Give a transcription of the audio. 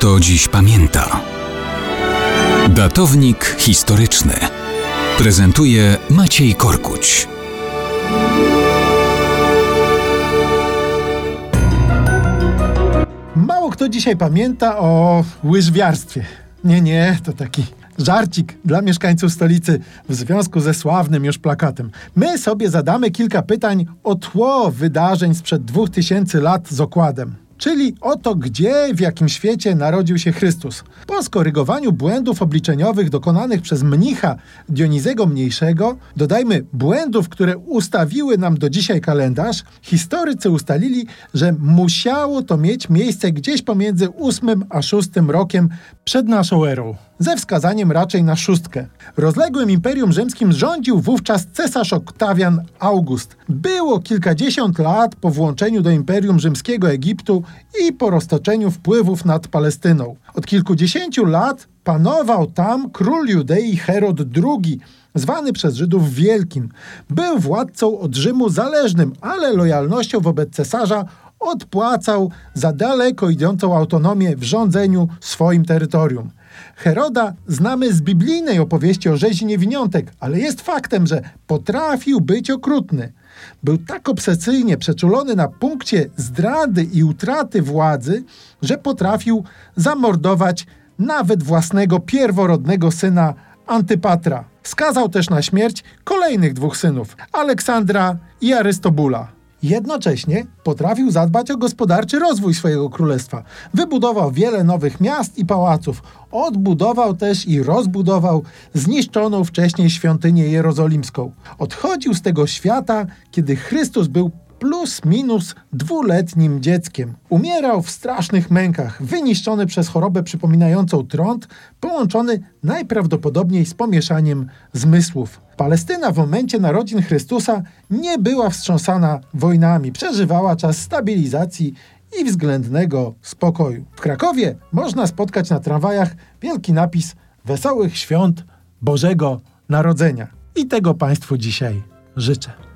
kto dziś pamięta. Datownik historyczny prezentuje Maciej Korkuć. Mało kto dzisiaj pamięta o łyżwiarstwie. Nie, nie, to taki żarcik dla mieszkańców stolicy w związku ze sławnym już plakatem. My sobie zadamy kilka pytań o tło wydarzeń sprzed 2000 lat z okładem czyli o to, gdzie, w jakim świecie narodził się Chrystus. Po skorygowaniu błędów obliczeniowych dokonanych przez mnicha Dionizego Mniejszego, dodajmy błędów, które ustawiły nam do dzisiaj kalendarz, historycy ustalili, że musiało to mieć miejsce gdzieś pomiędzy 8 a 6 rokiem przed naszą erą ze wskazaniem raczej na szóstkę. Rozległym Imperium Rzymskim rządził wówczas cesarz Oktawian August. Było kilkadziesiąt lat po włączeniu do Imperium Rzymskiego Egiptu i po roztoczeniu wpływów nad Palestyną. Od kilkudziesięciu lat panował tam król Judei Herod II, zwany przez Żydów Wielkim. Był władcą od Rzymu zależnym, ale lojalnością wobec cesarza odpłacał za daleko idącą autonomię w rządzeniu swoim terytorium. Heroda znamy z biblijnej opowieści o rzezi niewiniątek, ale jest faktem, że potrafił być okrutny. Był tak obsesyjnie przeczulony na punkcie zdrady i utraty władzy, że potrafił zamordować nawet własnego pierworodnego syna Antypatra. Skazał też na śmierć kolejnych dwóch synów, Aleksandra i Arystobula. Jednocześnie potrafił zadbać o gospodarczy rozwój swojego królestwa. Wybudował wiele nowych miast i pałaców. Odbudował też i rozbudował zniszczoną wcześniej świątynię jerozolimską. Odchodził z tego świata, kiedy Chrystus był plus minus dwuletnim dzieckiem. Umierał w strasznych mękach, wyniszczony przez chorobę przypominającą trąd, połączony najprawdopodobniej z pomieszaniem zmysłów. Palestyna w momencie narodzin Chrystusa nie była wstrząsana wojnami, przeżywała czas stabilizacji i względnego spokoju. W Krakowie można spotkać na tramwajach wielki napis Wesołych Świąt Bożego Narodzenia. I tego Państwu dzisiaj życzę.